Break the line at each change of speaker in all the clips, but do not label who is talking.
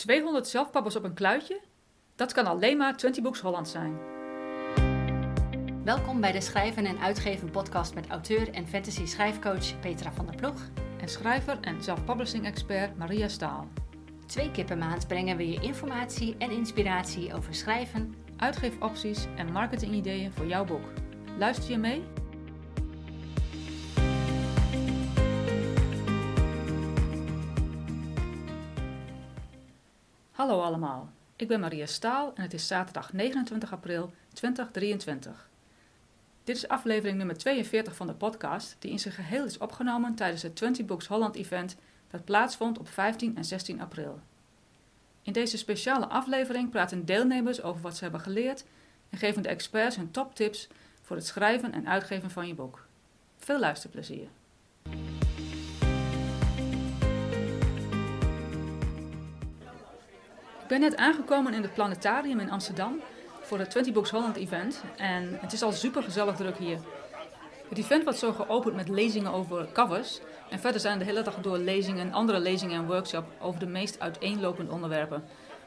200 zelfpabbers op een kluitje? Dat kan alleen maar 20 Books Holland zijn.
Welkom bij de Schrijven en Uitgeven podcast met auteur en fantasy schrijfcoach Petra van der Ploeg.
En schrijver en zelfpublishing-expert Maria Staal.
Twee keer per maand brengen we je informatie en inspiratie over schrijven,
Uitgeefopties en marketingideeën voor jouw boek. Luister je mee? Hallo allemaal, ik ben Maria Staal en het is zaterdag 29 april 2023. Dit is aflevering nummer 42 van de podcast, die in zijn geheel is opgenomen tijdens het 20 Books Holland event dat plaatsvond op 15 en 16 april. In deze speciale aflevering praten deelnemers over wat ze hebben geleerd en geven de experts hun toptips voor het schrijven en uitgeven van je boek. Veel luisterplezier! Ben net aangekomen in het planetarium in Amsterdam voor het 20 Books Holland event en het is al super gezellig druk hier. Het event wordt zo geopend met lezingen over covers en verder zijn de hele dag door lezingen, andere lezingen en workshops over de meest uiteenlopende onderwerpen.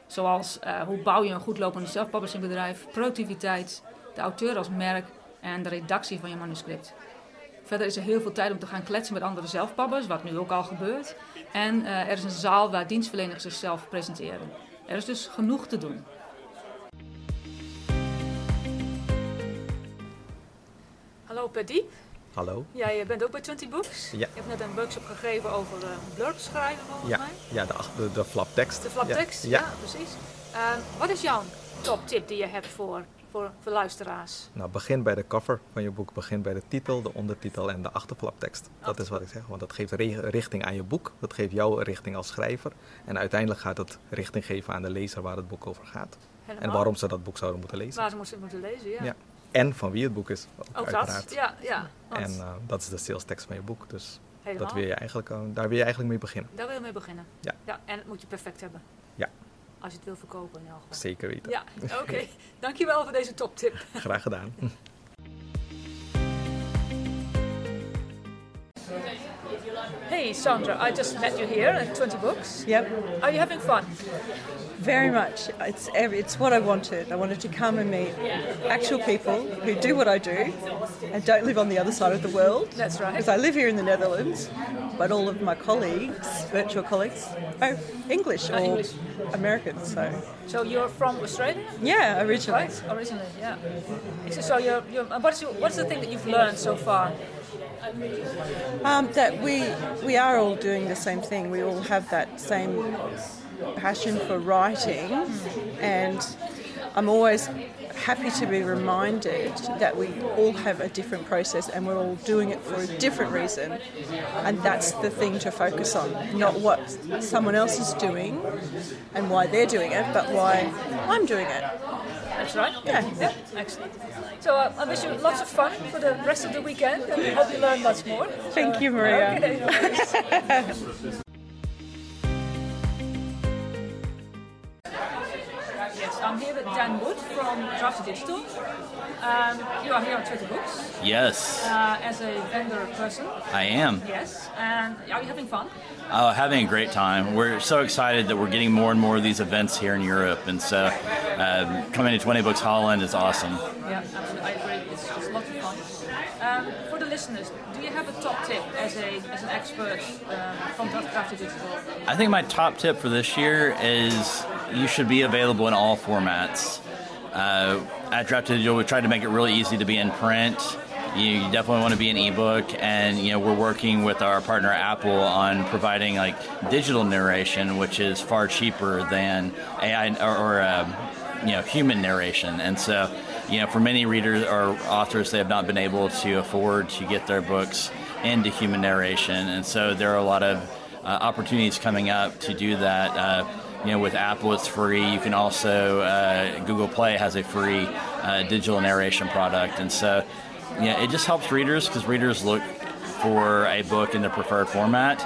Zoals uh, hoe bouw je een goed lopend zelfpublishingbedrijf, productiviteit, de auteur als merk en de redactie van je manuscript. Verder is er heel veel tijd om te gaan kletsen met andere zelfpabbers, wat nu ook al gebeurt. En uh, er is een zaal waar dienstverleners zichzelf presenteren. Er is dus genoeg te doen. Hallo Pediep.
Hallo.
Jij bent ook bij 20 Books.
Ja.
Je hebt net een workshop gegeven over uh, blurbs schrijven volgens
Ja,
mij.
ja de, de, de flaptekst.
De flaptekst, ja,
Ja.
precies. Ehm, wat is jouw toptip die je hebt voor, voor, voor luisteraars?
Nou, begin bij de cover van je boek. Begin bij de titel, de ondertitel en de achterflaptekst. Dat is wat ik zeg, want dat geeft richting aan je boek. Dat geeft jou een richting als schrijver. En uiteindelijk gaat het richting geven aan de lezer waar het boek over gaat.
Helemaal?
En waarom ze dat boek zouden moeten lezen.
Waar ze moeten, moeten lezen, ja.
Ja. En van wie het boek is, ook,
Ook
uiteraard.
dat, ja. ja want
En eh, dat is de salestekst van je boek. Dus
helemaal.
dat wil je eigenlijk, eh, daar wil je eigenlijk mee beginnen.
Daar wil je mee beginnen.
Ja.
ja. En het moet je perfect hebben.
Ja.
Als je het wil verkopen in elk geval.
Zeker weten.
Ja, oké. Dankjewel voor deze toptip.
Graag gedaan.
Hey Sandra, I just met you here at 20 Books.
Yep,
Are you having fun?
Very much. It's it's what I wanted. I wanted to come and meet actual people who do what I do and don't live on the other side of the world.
That's right.
Because I live here in the Netherlands, but all of my colleagues, virtual colleagues, are English or
English.
American. So
So you're from Australia?
yeah, originally.
Right, originally, yeah. So, you're, you're, what's, your, what's the thing that you've learned so far?
Um, that we we are all doing the same thing. We all have that same passion for writing, and I'm always happy to be reminded that we all have a different process and we're all doing it for a different reason, and that's the thing to focus on, not what someone else is doing and why they're doing it, but why I'm doing it.
That's right?
Yeah.
Yeah, excellent. So uh, I wish you lots of fun for the rest of the weekend and hope you learn lots more.
Thank you, Maria.
Okay, I'm here with Dan Wood from Drafty Digital. Um, you are here on Twitter Books
Yes,
uh, as a vendor person.
I am.
Yes, and are you having fun?
Oh, having a great time. We're so excited that we're getting more and more of these events here in Europe, and so um, coming to 20 Books Holland is awesome.
Yeah, absolutely. I agree. It's, it's lots of fun. Um, for the listeners, do you have a top tip as a as an expert um, from Drafty Digital?
I think my top tip for this year is you should be available in all formats. Uh, at Draft Digital, we tried to make it really easy to be in print. You definitely want to be an ebook, and you know we're working with our partner Apple on providing like digital narration, which is far cheaper than AI or, or um, you know human narration. And so, you know, for many readers or authors, they have not been able to afford to get their books into human narration, and so there are a lot of uh, opportunities coming up to do that. Uh, you know, with Apple, it's free. You can also uh, Google Play has a free uh, digital narration product, and so yeah, it just helps readers because readers look for a book in the preferred format,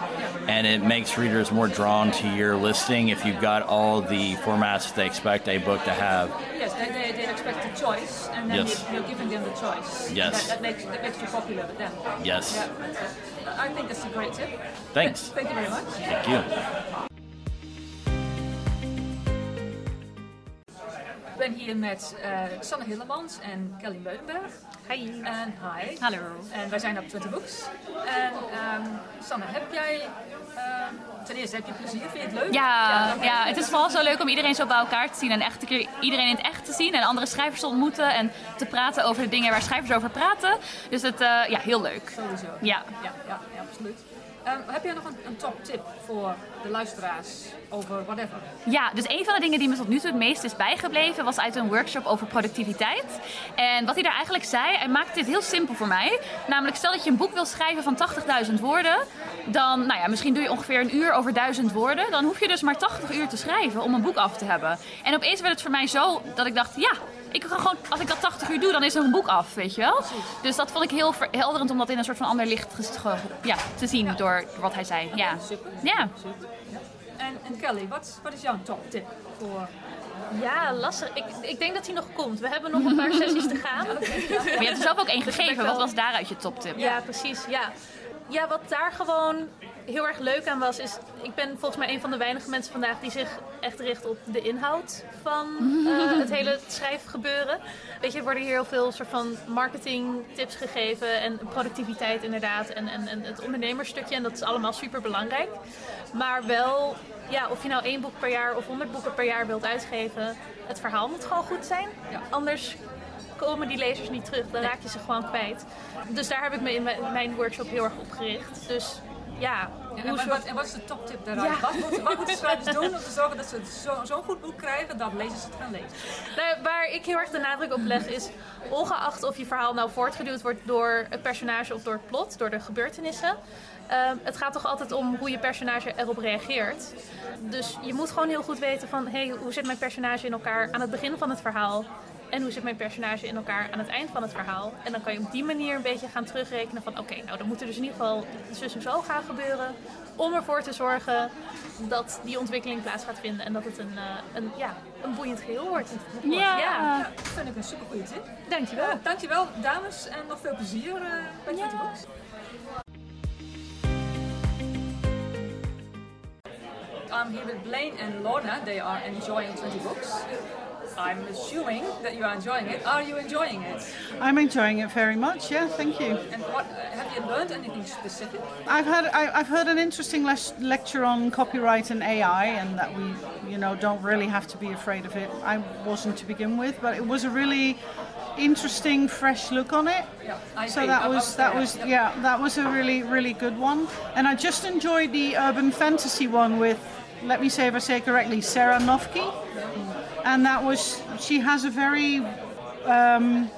and it makes readers more drawn to your listing if you've got all the formats they expect a book to have.
Yes, they, they, they expect a choice, and then
Yes.
you're, you're giving them the choice.
Yes.
That, that, makes, that makes you popular with them.
Yes.
Yeah. I think that's a great tip.
Thanks.
Thank you very much.
Thank you.
Ben hier met uh, Sanne Hillemans en Kelly Meudenberg.
Hi.
En hi.
Hallo.
En wij zijn op 20 Books. En um, Sanne, heb jij... Uh, ten eerste, heb je plezier? Vind je het leuk?
Ja, ja, ja, het is vooral zo leuk om iedereen zo bij elkaar te zien. En echt een keer iedereen in het echt te zien. En andere schrijvers te ontmoeten. En te praten over de dingen waar schrijvers over praten. Dus het, uh, ja, heel leuk.
Sowieso.
Ja.
Ja, ja, ja absoluut. Um, heb jij nog een, een top tip voor de luisteraars over whatever?
Ja, dus een van de dingen die me tot nu toe het meest is bijgebleven was uit een workshop over productiviteit. En wat hij daar eigenlijk zei, hij maakte dit heel simpel voor mij. Namelijk, stel dat je een boek wil schrijven van 80.000 woorden, dan, nou ja, misschien doe je ongeveer een uur over 1000 woorden. Dan hoef je dus maar 80 uur te schrijven om een boek af te hebben. En opeens werd het voor mij zo dat ik dacht, ja, ik kan gewoon, als ik dat 80 uur doe, dan is er een boek af, weet je wel. Dus dat vond ik heel verhelderend om dat in een soort van ander licht ja, te zien door wat hij zei. Ja.
Super.
Ja.
En, en Kelly, wat, wat is jouw top tip voor
ja, lastig. Ik, ik denk dat hij nog komt. We hebben nog een paar sessies te gaan.
Maar je hebt er zelf ook één gegeven. Wat was daaruit je toptip?
Ja, precies. Ja. ja, wat daar gewoon heel erg leuk aan was, is ik ben volgens mij een van de weinige mensen vandaag die zich echt richt op de inhoud van uh, het hele schrijfgebeuren. Weet je, er worden hier heel veel soort van marketing tips gegeven en productiviteit inderdaad en, en, en het ondernemersstukje en dat is allemaal super belangrijk. Maar wel, ja, of je nou één boek per jaar of honderd boeken per jaar wilt uitgeven, het verhaal moet gewoon goed zijn. Ja. Anders komen die lezers niet terug. Dan raak je ze gewoon kwijt. Dus daar heb ik me in mijn workshop heel erg op gericht. Dus ja.
en, wat, en, wat, is de toptip daaruit? Wat, moet, wat moeten schrijvers doen om te zorgen dat ze zo'n zo goed boek krijgen dat lezers het gaan lezen?
Nou, waar ik heel erg de nadruk op leg is, ongeacht of je verhaal nou voortgeduwd wordt door het personage of door het plot, door de gebeurtenissen. Uh, het gaat toch altijd om hoe je personage erop reageert. Dus je moet gewoon heel goed weten van, hey, hoe zit mijn personage in elkaar aan het begin van het verhaal? En hoe zit mijn personage in elkaar aan het eind van het verhaal? En dan kan je op die manier een beetje gaan terugrekenen van... oké, nou dan moet er dus in ieder geval zus en zo gaan gebeuren... om ervoor te zorgen dat die ontwikkeling plaats gaat vinden... en dat het een, uh, een, ja, een boeiend geheel wordt.
Ja,
ja. dat vind ik een super goede tip.
Dankjewel. Uh,
dankjewel dames en nog veel plezier uh, bij ja. Books. I'm here with Blaine and Lorna. They are enjoying 20 books. I'm assuming that you are enjoying it. Are you enjoying it?
I'm enjoying it very much. Yeah, thank you.
And what have you learned anything specific?
I've heard I, have heard an interesting le- lecture on copyright and AI, and that we, you know, don't really have to be afraid of it. I wasn't to begin with, but it was a really interesting, fresh look on it.
Yeah, I
so that was that was
yeah.
yeah, that was a really really good one. And I just enjoyed the urban fantasy one with, let me say if I say correctly, Sarah Nofke and that was she has a very um,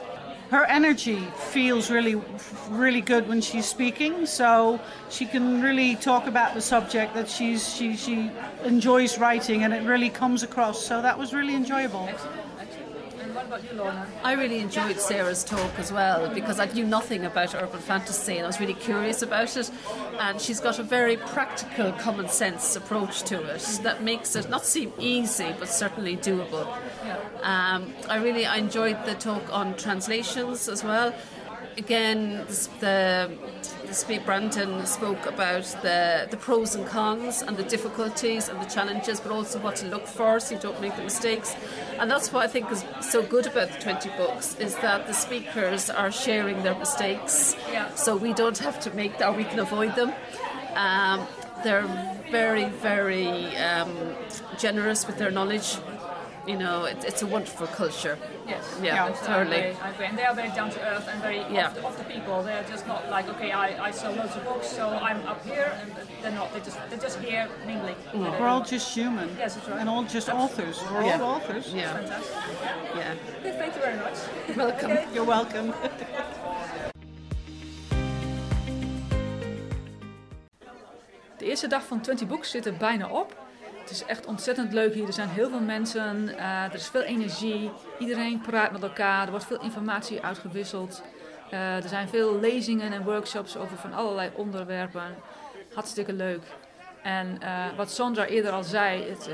her energy feels really really good when she's speaking. So she can really talk about the subject that she's she, she enjoys writing and it really comes across. So that was really enjoyable
I really enjoyed Sarah's talk as well because I knew nothing about urban fantasy and I was really curious about it. And she's got a very practical, common sense approach to it that makes it not seem easy but certainly doable. Um, I really I enjoyed the talk on translations as well. Again, the Speak Brandon spoke about the, the pros and cons and the difficulties and the challenges, but also what to look for so you don't make the mistakes. And that's what I think is so good about the 20 books is that the speakers are sharing their mistakes,
yeah.
so we don't have to make or we can avoid them. Um, they're very, very um, generous with their knowledge you know, it, it's a wonderful culture.
Yes,
yeah, yeah totally.
I agree, I agree. And they are very down to earth and very
yeah.
of, the, of the people. They're just not like, okay, I, I sell loads of books, so I'm up here, and they're not. They just they're just here mingling.
Mm. We're all just human.
Yes, that's right.
And all just authors. We're yeah. all authors.
Yeah.
Fantastic.
Yeah.
Okay, thank you very much.
Welcome.
Okay.
You're welcome.
De eerste dag van 20 Books zit er bijna op. Het is echt ontzettend leuk hier. Er zijn heel veel mensen, uh, er is veel energie. Iedereen praat met elkaar, er wordt veel informatie uitgewisseld. Uh, er zijn veel lezingen en workshops over van allerlei onderwerpen. Hartstikke leuk. En uh, wat Sandra eerder al zei, het,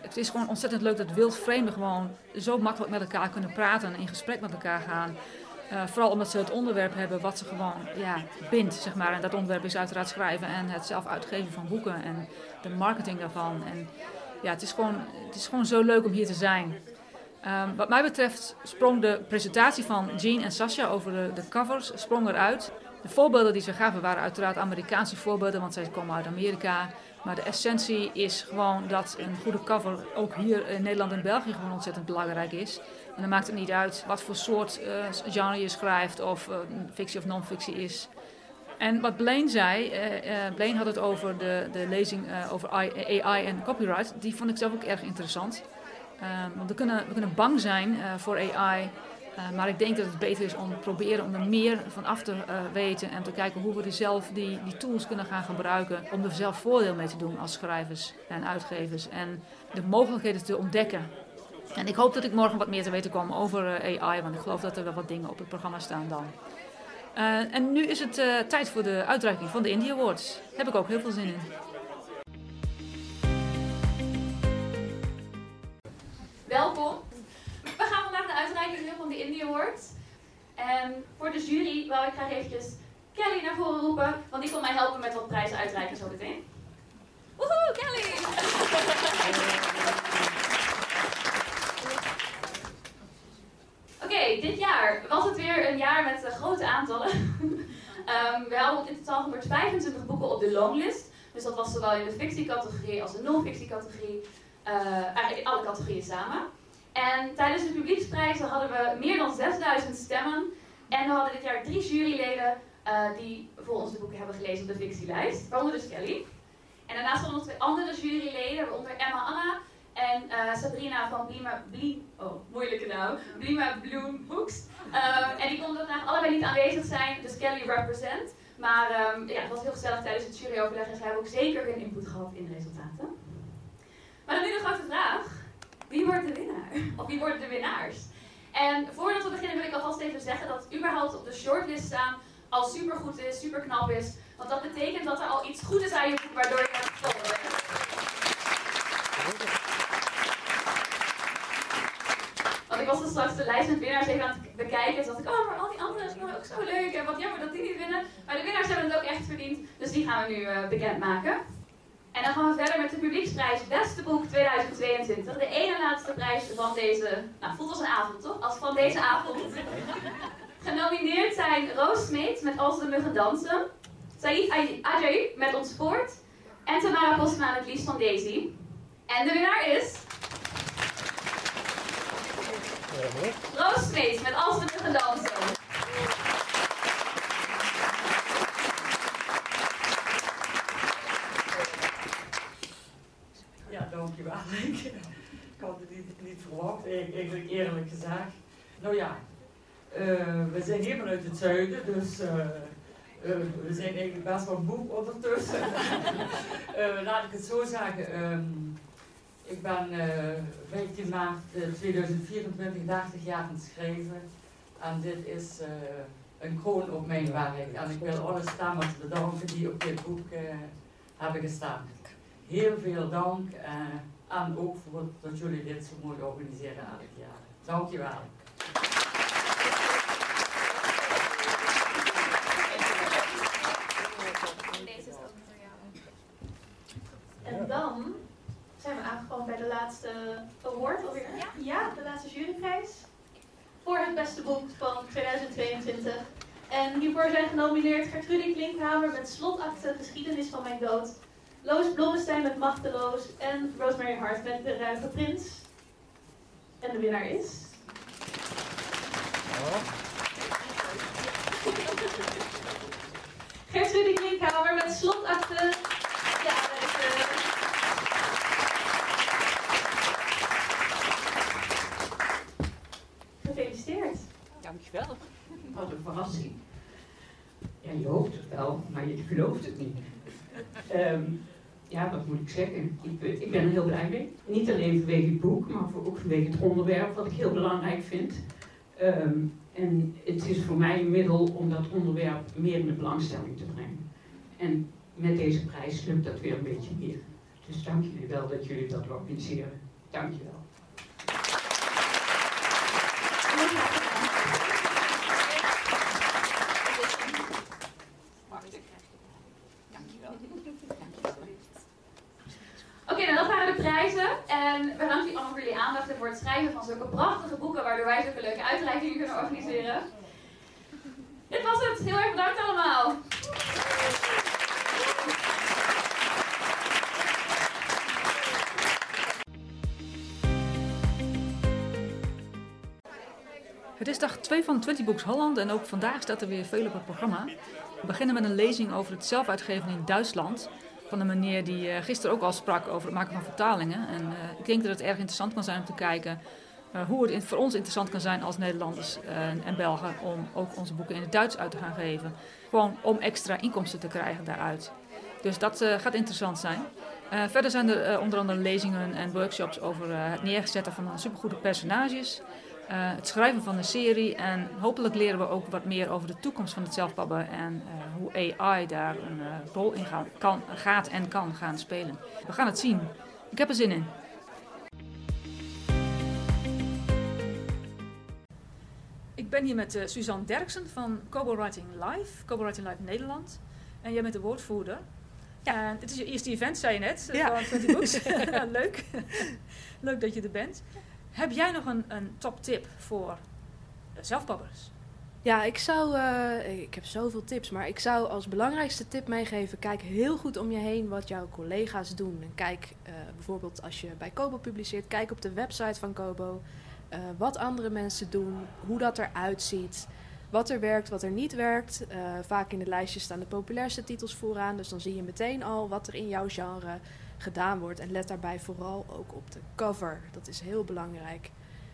het, is gewoon ontzettend leuk dat wildvreemden gewoon zo makkelijk met elkaar kunnen praten en in gesprek met elkaar gaan. Uh, vooral omdat ze het onderwerp hebben wat ze gewoon ja, bindt, zeg maar. En dat onderwerp is uiteraard schrijven en het zelf uitgeven van boeken en de marketing daarvan. En ja, het is gewoon, het is gewoon zo leuk om hier te zijn. Ehm, wat mij betreft sprong de presentatie van Jean en Sasha over de, de covers sprong eruit. De voorbeelden die ze gaven waren uiteraard Amerikaanse voorbeelden, want zij komen uit Amerika. Maar de essentie is gewoon dat een goede cover ook hier in Nederland en België gewoon ontzettend belangrijk is. En dan maakt het niet uit wat voor soort uh, genre je schrijft of uh, fictie of non-fictie is. En wat Blaine zei, uh, Blaine had het over de, de lezing over AI en copyright. Die vond ik zelf ook erg interessant. want we kunnen, we kunnen bang zijn voor AI. maar ik denk dat het beter is om te proberen om er meer van af te weten. En te kijken hoe we er zelf die, die tools kunnen gaan gebruiken. Om er zelf voordeel mee te doen als schrijvers en uitgevers. En de mogelijkheden te ontdekken. En ik hoop dat ik morgen wat meer te weten kom over AI. Want ik geloof dat er wel wat dingen op het programma staan dan. Uh, en nu is het uh, tijd voor de uitreiking van de Indie Awards. Daar heb ik ook heel veel zin in.
Welkom. We gaan vandaag de uitreiking doen van de Indie Awards. En voor de jury wou ik graag eventjes Kelly naar voren roepen, want die kon mij helpen met wat prijzen uitreiken zo meteen. Woehoe, Kelly! Dit jaar was het weer een jaar met uh, grote aantallen. um, we hadden in totaal 125 boeken op de longlist. Dus dat was zowel in de fictiecategorie als de non-fictiecategorie. Uh, eigenlijk alle categorieën samen. En tijdens de publieksprijzen hadden we meer dan 6000 stemmen. En we hadden dit jaar drie juryleden uh, die voor ons de boeken hebben gelezen op de fictielijst. Waaronder dus Kelly. En daarnaast hadden we nog twee andere juryleden, waaronder Emma Anna en uh, Sabrina van Blima, Blim, oh, moeilijke naam, Blima Bloom Books. Um, en die konden vandaag allebei niet aanwezig zijn, dus Kelly represent. Maar um, ja, het was heel gezellig tijdens het juryoverleg en ze hebben ook zeker hun input gehad in de resultaten. Maar dan nu de grote vraag, wie wordt de winnaar? Of wie worden de winnaars? En voordat we beginnen wil ik alvast even zeggen dat überhaupt op de shortlist staan al super goed is, super knap is. Want dat betekent dat er al iets goed is aan je boek waardoor je hebt gevonden Want ik was dus straks de lijst met winnaars even aan het bekijken. En dacht ik, oh, maar al die anderen zijn ook zo leuk. En wat jammer dat die niet winnen. Maar de winnaars hebben het ook echt verdiend. Dus die gaan we nu uh, bekendmaken. En dan gaan we verder met de publieksprijs Beste Boek 2022. De ene laatste prijs van deze, nou voelt als een avond toch? Als van deze avond. Genomineerd zijn Roos Smeet met Als de Muggen Dansen. Saïd Ajay met Ons Voort. En Tamara Postma met Lies van Daisy. En de winnaar is... Roos Smeet met Als de Muggen Dansen.
Ja, dankjewel. ik had het niet, niet verwacht, eigenlijk eerlijk gezegd. Nou ja, uh, we zijn hier vanuit het zuiden, dus uh, uh, we zijn eigenlijk best wel moe ondertussen. laat ik het zo zeggen. Um, ik ben 15 maart 2024 30 jaar aan het schrijven. En dit is een kroon op mijn werk. En ik wil alle stemmers bedanken die op dit boek hebben gestaan. Heel veel dank en ook voor dat jullie dit zo mooi organiseren elk jaar. Dankjewel.
En dan zijn we aangekomen bij de laatste award alweer. Ja, ja de laatste juryprijs. Voor het beste boek van 2022. En hiervoor zijn genomineerd Gertrude Klinkhamer met Slotakte Geschiedenis van mijn dood. Loos Blommestein met Machteloos. En Rosemary Hart met De Ruige Prins. En de winnaar is... Gertrude Klinkhamer met Slotakte ja, dat is, uh... Gefeliciteerd.
Dankjewel. Wat een verrassing. Ja, je hoopt het wel, maar je gelooft het niet. Um, ja, wat moet ik zeggen? Ik, ik, ben er heel blij mee. Niet alleen vanwege het boek, maar ook vanwege het onderwerp, wat ik heel belangrijk vind. Um, en het is voor mij een middel om dat onderwerp meer in de belangstelling te brengen. En met deze prijs lukt dat weer een beetje meer. Dus dank jullie wel dat jullie dat organiseren. Dank je wel.
Oké, okay, nou dat waren de prijzen. En bedankt u allemaal voor jullie aandacht en voor het schrijven van zulke prachtige boeken, waardoor wij zulke leuke uitreikingen kunnen organiseren. Dit het. Heel erg bedankt allemaal.
Het is dag 2 van 20 Books Holland en ook vandaag staat er weer veel op het programma. We beginnen met een lezing over het zelfuitgeven in Duitsland. Van een meneer die uh, gisteren ook al sprak over het maken van vertalingen. En uh, ik denk dat het erg interessant kan zijn om te kijken hoe het voor ons interessant kan zijn als Nederlanders en Belgen om ook onze boeken in het Duits uit te gaan geven. Gewoon om extra inkomsten te krijgen daaruit. Dus dat gaat interessant zijn. verder zijn er onder andere lezingen en workshops over het neerzetten van supergoede personages. Het schrijven van een serie en hopelijk leren we ook wat meer over de toekomst van het zelfpabben en hoe AI daar een rol in kan, gaat en kan gaan spelen. We gaan het zien. Ik heb er zin in. Ben hier met Suzanne Derksen van Kobo Writing Live, Kobo Writing Live Nederland. En jij bent de woordvoerder. Ja. En het is je eerste event, zei je net, ja. van 20 Books. Leuk. Leuk dat je er bent. Heb jij nog een, een top tip voor zelfpabbers?
Ja, ik zou. Uh, ik heb zoveel tips, maar ik zou als belangrijkste tip meegeven: kijk heel goed om je heen wat jouw collega's doen. En kijk uh, bijvoorbeeld als je bij Kobo publiceert, kijk op de website van Kobo. Uh, wat andere mensen doen, hoe dat eruit ziet, wat er werkt, wat er niet werkt. vaak in de lijstjes staan de populairste titels vooraan, dus dan zie je meteen al wat er in jouw genre gedaan wordt. En let daarbij vooral ook op de cover. Dat is heel belangrijk.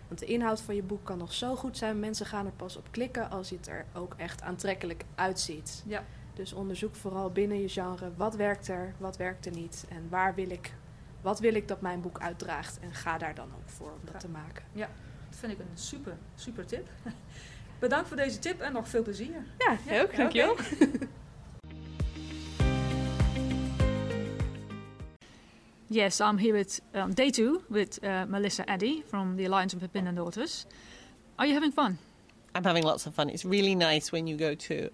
Want de inhoud van je boek kan nog zo goed zijn. Mensen gaan er pas op klikken als het er ook echt aantrekkelijk uitziet. Ja. Dus onderzoek vooral binnen je genre wat werkt er, wat werkt er niet. En waar wil ik, wat wil ik dat mijn boek uitdraagt. En ga daar dan ook voor om dat te maken.
Ja, vind ik een super, super tip. Bedankt voor deze tip en nog veel plezier.
Ja, ja ook. Dankjewel. Okay.
Yes, I'm here with um, day two with uh, Melissa Addy from the Alliance of Independent Daughters. Are you having fun?
I'm having lots of fun. It's really nice when you go to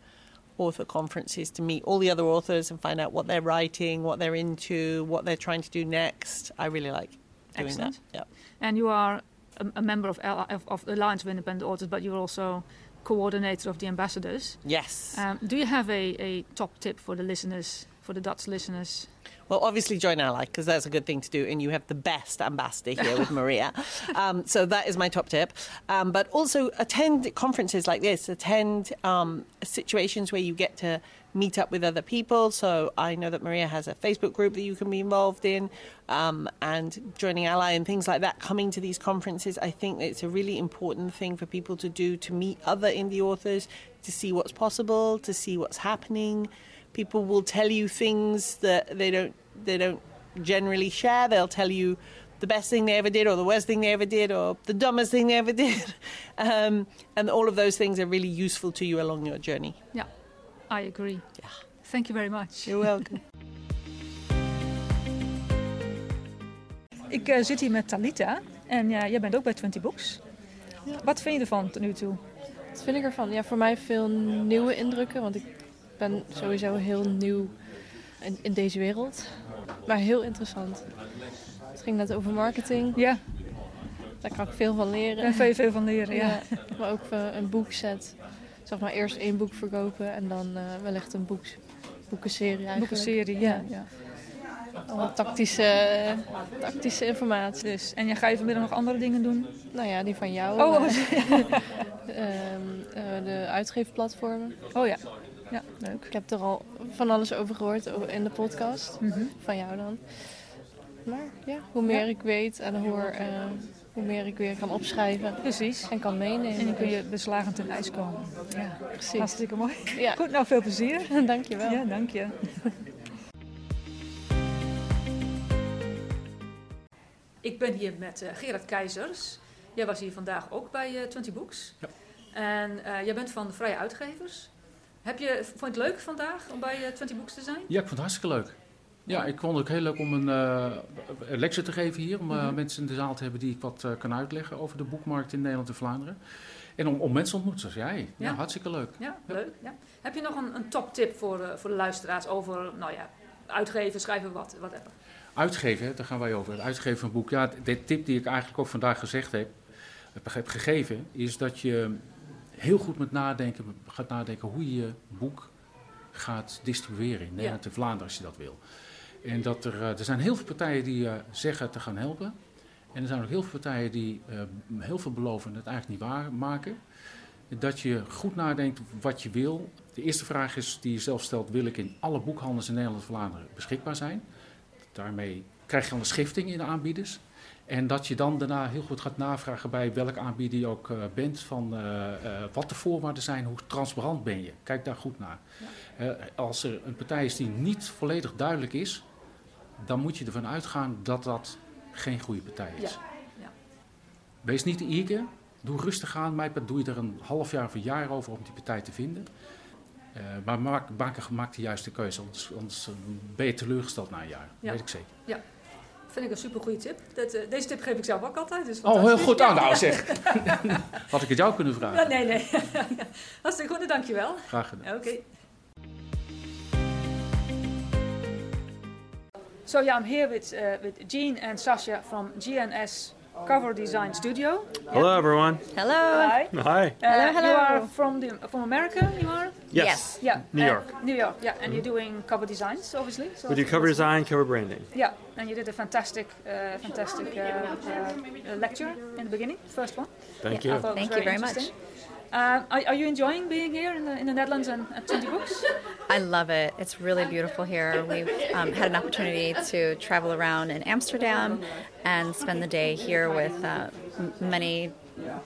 author conferences to meet all the other authors and find out what they're writing, what they're into, what they're trying to do next. I really like doing
Excellent.
that. Yeah.
And you are a, a member of, of, of, the Alliance of Independent Authors, but you're also coordinator of the ambassadors.
Yes.
Um, do you have a, a top tip for the listeners, for the Dutch listeners?
Well, obviously join Ally because that's a good thing to do, and you have the best ambassador here with Maria. Um, so that is my top tip. Um, but also attend conferences like this. Attend um, situations where you get to meet up with other people. So I know that Maria has a Facebook group that you can be involved in, um, and joining Ally and things like that. Coming to these conferences, I think it's a really important thing for people to do to meet other indie authors, to see what's possible, to see what's happening people will tell you things that they don't they don't generally share. They'll tell you the best thing they ever did, or the worst thing they ever did, or the dumbest thing they ever did, um, and all of those things are really useful to you along your journey.
Yeah, I agree.
Yeah.
Thank you very much.
You're welcome.
Ik uh, zit hier met Talita en uh, jij bent ook bij 20 Books. Ja. Wat vind je ervan tot nu toe?
Wat vind ik ervan? Ja, voor mij veel nieuwe indrukken, want ik ben sowieso heel nieuw in, in deze wereld. Maar heel interessant. Het ging net over marketing.
Ja.
Daar kan ik veel van leren.
Daar kan je veel van leren, ja.
Maar ook uh, een boekset. Zeg maar eerst één boek verkopen en dan uh, wellicht een boek, boekenserie eigenlijk.
Boekenserie, ja. ja.
Allemaal tactische, tactische informatie.
Dus. En ga je vanmiddag nog andere dingen doen?
Nou ja, die van jou.
Oh, uh,
de uitgeefplatformen.
Oh ja. Ja, leuk.
Ik heb er al van alles over gehoord in de podcast. Mm -hmm. Van jou dan. Maar ja, hoe meer ja. ik weet en hoor, uh, hoe meer ik weer kan opschrijven.
Precies.
En kan meenemen.
En dan kun je beslagen ten ijs komen.
Ja, precies.
Hartstikke mooi. Ja. Goed, nou veel plezier.
dank je wel.
Ja, dank je. ik ben hier met uh, Gerard Keizers. Jij was hier vandaag ook bij uh, 20 Books.
Ja.
En uh, jij bent van de Vrije Uitgevers. Heb je, vond je het leuk vandaag om bij 20 eh, Books te zijn?
Ja, ik vond het hartstikke leuk. Ja, ik vond het ook heel leuk om een, uh, te geven hier. Om uh, mm -hmm. mensen in de zaal te hebben die ik wat uh, kan uitleggen over de boekmarkt in Nederland en Vlaanderen. En om, om mensen te ontmoeten zoals jij. Ja. ja hartstikke leuk.
Ja, ja. leuk. Ja. Heb je nog een, een top tip voor, voor de luisteraars over nou ja, uitgeven, schrijven, wat, whatever?
uitgeven, hè, daar gaan wij over. Het uitgeven van een boek. Ja, de tip die ik eigenlijk ook vandaag gezegd heb, heb gegeven, is dat je heel goed met nadenken, gaat nadenken hoe je je boek gaat distribueren in Nederland en Vlaanderen als je dat wil. En dat er, er zijn heel veel partijen die zeggen te gaan helpen. En er zijn ook heel veel partijen die heel veel beloven en het eigenlijk niet waar maken. Dat je goed nadenkt wat je wil. De eerste vraag is die je zelf stelt: wil ik in alle boekhandels in Nederland en Vlaanderen beschikbaar zijn? Daarmee krijg je dan een schifting in de aanbieders. En dat je dan daarna heel goed gaat navragen bij welk aanbieder je ook uh, bent, van uh, uh, wat de voorwaarden zijn, hoe transparant ben je. Kijk daar goed naar. Ja. als er een partij is die niet volledig duidelijk is, dan moet je ervan uitgaan dat dat geen goede partij is. Ja. Ja. Wees niet te eager, doe rustig aan. Mij doe je er een half jaar of een jaar over om die partij te vinden. maar maak, maak, maak de juiste keuze, anders, anders ben je teleurgesteld na een jaar. Dat weet ik zeker.
Ja vind ik een super goede tip. Dat, uh, deze tip geef ik zelf ook altijd. Dus
oh, heel goed. Ah, nou zeg. Had ik het jou kunnen vragen?
Ja, nee, nee. Hartstikke goed, dankjewel.
Graag gedaan.
Oké. Okay. So yeah, I'm here with, uh, with Jean and Sasha from GNS Cover Design Studio.
Hello, everyone.
Hello.
Hi.
Hi.
Uh, hello, hello. You are from the from America. You are.
Yes.
yes.
Yeah.
New York.
Uh, New York. Yeah, and you're doing cover designs, obviously.
So we do cover design, cover branding.
Yeah, and you did a fantastic, uh, fantastic uh, uh, lecture in the beginning, first one.
Thank
yeah,
you.
Thank
you very much.
Uh, are, are, you enjoying being here in the, in the Netherlands and at 20 Books?
I love it. It's really beautiful here. We've um, had an opportunity to travel around in Amsterdam and spend the day here with uh, many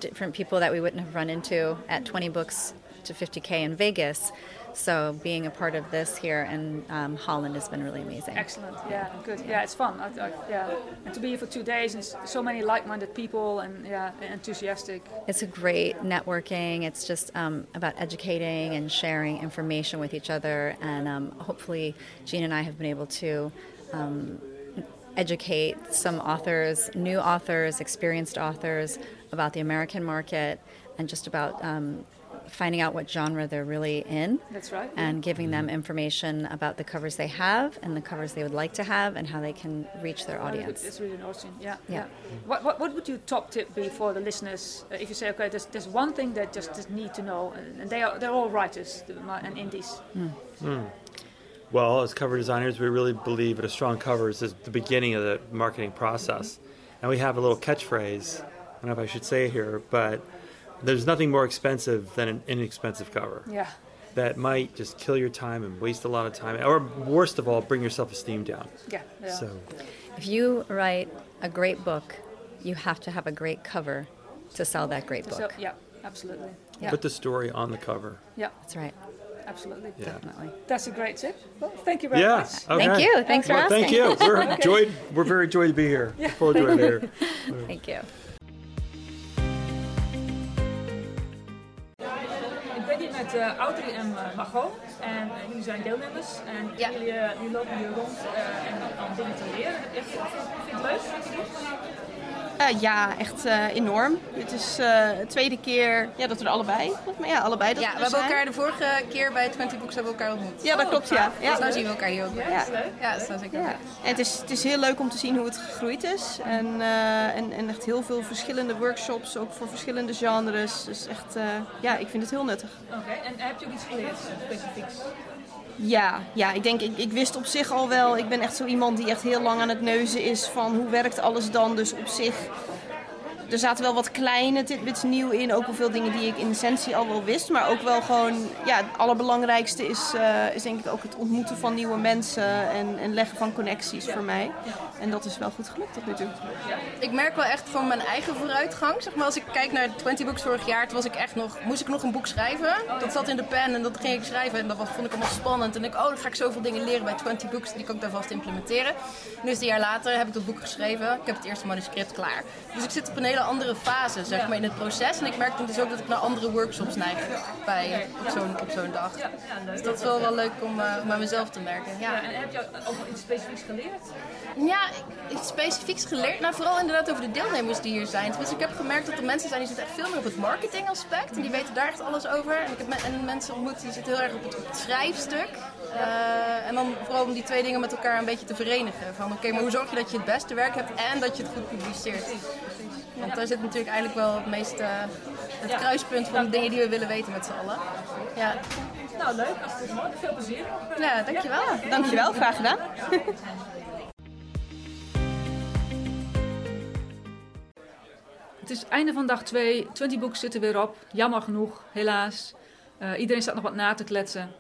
different people that we wouldn't have run into at 20 Books to 50K in Vegas. So being a part of this here in um, Holland has been really amazing.
Excellent. Yeah, good. Yeah, it's fun. I, I, yeah, and to be here for two days and so many like-minded people and yeah, enthusiastic.
It's a great networking. It's just um, about educating and sharing information with each other, and um, hopefully, Jean and I have been able to. Um, educate some authors, new authors, experienced authors about the American market and just about um, finding out what genre they're really in.
That's right.
And giving them information about the covers they have and the covers they would like to have and how they can reach their audience.
It's really awesome. Yeah.
Yeah.
yeah. What, what, what would your top tip be for the listeners uh, if you say, okay, there's, there's one thing that just, just need to know, and they are they're all writers and indies.
Mm. Mm. Well, as cover designers, we really believe that a strong cover is the beginning of the marketing process. Mm-hmm. And we have a little catchphrase. I don't know if I should say it here, but there's nothing more expensive than an inexpensive cover.
Yeah.
That might just kill your time and waste a lot of time, or worst of all, bring your self-esteem down.
Yeah. yeah.
So,
if you write a great book, you have to have a great cover to sell that great book.
So, yeah, absolutely.
Yeah.
Put the story on the cover.
Yeah,
that's right.
Absolutely.
Yeah.
Definitely.
That's a great tip. Well, thank you very
yeah,
much.
Okay.
Thank you. Thanks for
well,
asking.
Thank you. We're
Okay.
joyed. We're very joyed to be here.
Yeah.
Look forward to it later.
Thank you.
Uh, Audrey en Margot. En uh, jullie zijn deelnemers. En jullie, uh, jullie lopen hier rond uh, en om dingen te leren. Je vind het leuk wat je doet?
Eh, ja, echt eh, enorm. Dit is eh, de tweede keer ja, dat we er allebei, maar ja, allebei dat
Ja,
we
we hebben
zijn.
elkaar de vorige keer bij 20 Books hebben we elkaar ontmoet.
Ja, dat klopt, ja. ja.
Dus nou zien we elkaar hier ook weer.
Ja.
Ja, dat is nou zeker
Ja.
leuk.
En het, is, het is heel leuk om te zien hoe het gegroeid is. En, eh, en, en echt heel veel verschillende workshops, ook voor verschillende genres. Dus echt, eh, ja, ik vind het heel nuttig.
Oké, en heb je ook iets geleerd specifieks?
Ja, ja ik denk, ik, ik wist op zich al wel. Ik ben echt zo iemand die echt heel lang aan het neuzen is van hoe werkt alles dan. Dus op zich, er zaten wel wat kleine tidbits nieuw in. Ook wel veel dingen die ik in essentie al wel wist. Maar ook wel gewoon, ja, het allerbelangrijkste is, eh, is denk ik ook het ontmoeten van nieuwe mensen. En, en leggen van connecties voor mij. En dat is wel goed gelukt tot nu toe.
Ik merk wel echt van mijn eigen vooruitgang. Zeg maar, als ik kijk naar 20 Books vorig jaar, toen was ik echt nog, moest ik nog een boek schrijven. Dat zat in de pen en dat ging ik schrijven. En dat vond ik allemaal spannend. En ik, oh, dan ga ik zoveel dingen leren bij 20 Books. Die kan ik daar vast implementeren. Nu is het een jaar later, heb ik dat boek geschreven. Ik heb het eerste manuscript klaar. Dus ik zit op een hele andere fase, zeg maar, in het proces. En ik merk dus ook dat ik naar andere workshops neig bij, op zo'n op zo'n dag. Dus dat is wel wel leuk om, eh, om aan mezelf te merken. Ja.
En heb je ook nog iets specifieks geleerd?
Ja, iets specifieks geleerd. Nou, vooral inderdaad over de deelnemers die hier zijn. Dus ik heb gemerkt dat er mensen zijn die zitten echt veel meer op het marketingaspect. En die weten daar echt alles over. En ik heb me- en mensen ontmoet die zitten heel erg op het, op het schrijfstuk. Eh, en dan vooral om die twee dingen met elkaar een beetje te verenigen. Van oké, maar hoe zorg je dat je het beste werk hebt en dat je het goed publiceert? Want daar zit natuurlijk eigenlijk wel het meeste het kruispunt van de dingen die we willen weten met z'n allen. Ja.
Nou, leuk. Als het is mooi. Veel plezier.
Ja, dankjewel.
Dankjewel, graag gedaan.
Het is einde van dag 2. 20 books zitten weer op. Jammer genoeg, helaas. Eh, iedereen staat nog wat na te kletsen.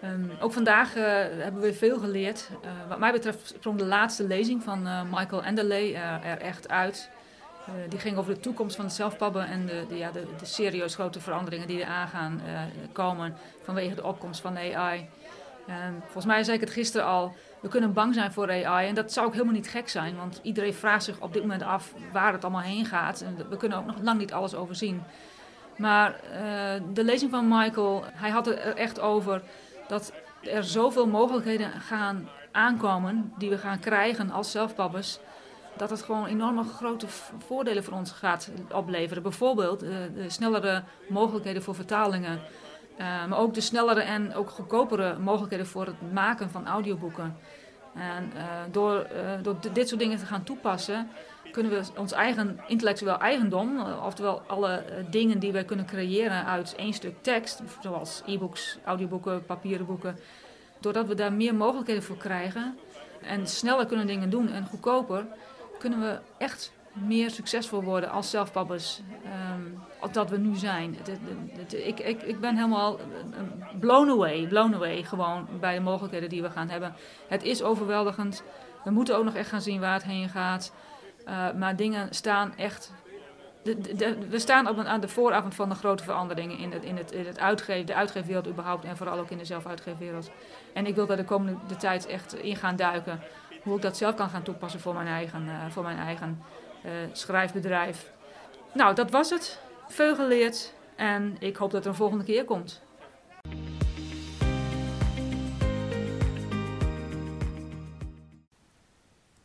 Ehm, ook vandaag eh, hebben we veel geleerd. Eh, wat mij betreft sprong de laatste lezing van Michael Enderley er, echt uit. Die ging over de toekomst van het zelfpabben en de, ja, de, de serieus grote veranderingen die er aan gaan komen vanwege de opkomst van AI. Ehm, volgens mij zei ik het gisteren al, we kunnen bang zijn voor AI en dat zou ook helemaal niet gek zijn, want iedereen vraagt zich op dit moment af waar het allemaal heen gaat en we kunnen ook nog lang niet alles overzien. Maar eh, de lezing van Michael, hij had het er echt over dat er zoveel mogelijkheden gaan aankomen die we gaan krijgen als zelfpabbers, dat het gewoon enorme grote voordelen voor ons gaat opleveren. Bijvoorbeeld eh, de snellere mogelijkheden voor vertalingen, eh, maar ook de snellere en ook goedkopere mogelijkheden voor het maken van audioboeken. En eh, door, eh, door di- dit soort dingen te gaan toepassen, kunnen we ons eigen intellectueel eigendom, oftewel alle dingen die wij kunnen creëren uit één stuk tekst, zoals e-books, audioboeken, papieren boeken, doordat we daar meer mogelijkheden voor krijgen en sneller kunnen dingen doen en goedkoper, kunnen we echt meer succesvol worden als zelfpabbers als dat we nu zijn. Ik, ik, ik ben helemaal eh, eh, blown away, blown away gewoon bij de mogelijkheden die we gaan hebben. Het is overweldigend. We moeten ook nog echt gaan zien waar het heen gaat. Uh, maar dingen staan echt. De, we staan op aan de vooravond van de grote veranderingen in, het, in, het, in het uitgeven, de uitgeefwereld überhaupt en vooral ook in de zelfuitgeefwereld. En ik wil daar de komende de tijd echt in gaan duiken. Hoe ik dat zelf kan gaan toepassen voor mijn eigen, uh, voor mijn eigen schrijfbedrijf. Nou, dat was het. Veel geleerd en ik hoop dat er een volgende keer komt.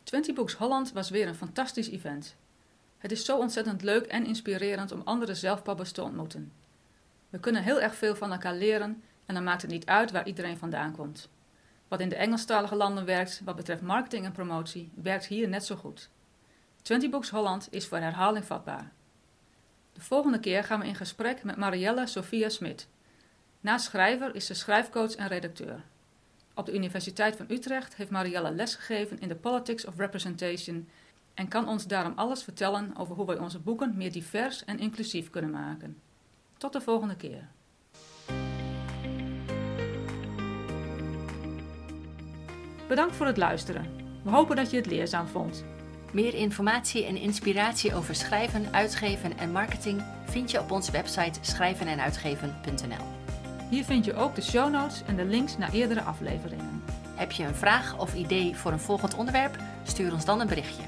Twenty Books Holland was weer een fantastisch event. Het is zo ontzettend leuk en inspirerend om andere zelfpabbers te ontmoeten. We kunnen heel erg veel van elkaar leren en dan maakt het niet uit waar iedereen vandaan komt. Wat in de Engelstalige landen werkt wat betreft marketing en promotie, werkt hier net zo goed. Twenty Books Holland is voor herhaling vatbaar. De volgende keer gaan we in gesprek met Marielle Sophia Smit. Naast schrijver is ze schrijfcoach en redacteur. Op de Universiteit van Utrecht heeft Marielle lesgegeven in de Politics of Representation en kan ons daarom alles vertellen over hoe wij onze boeken meer divers en inclusief kunnen maken. Tot de volgende keer. Bedankt voor het luisteren. We hopen dat je het leerzaam vond.
Meer informatie en inspiratie over schrijven, uitgeven en marketing vind je op onze website schrijvenenuitgeven.nl.
Hier vind je ook de show notes en de links naar eerdere afleveringen.
Heb je een vraag of idee voor een volgend onderwerp? Stuur ons dan een berichtje.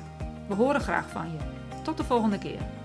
We horen graag van je. Tot de volgende keer.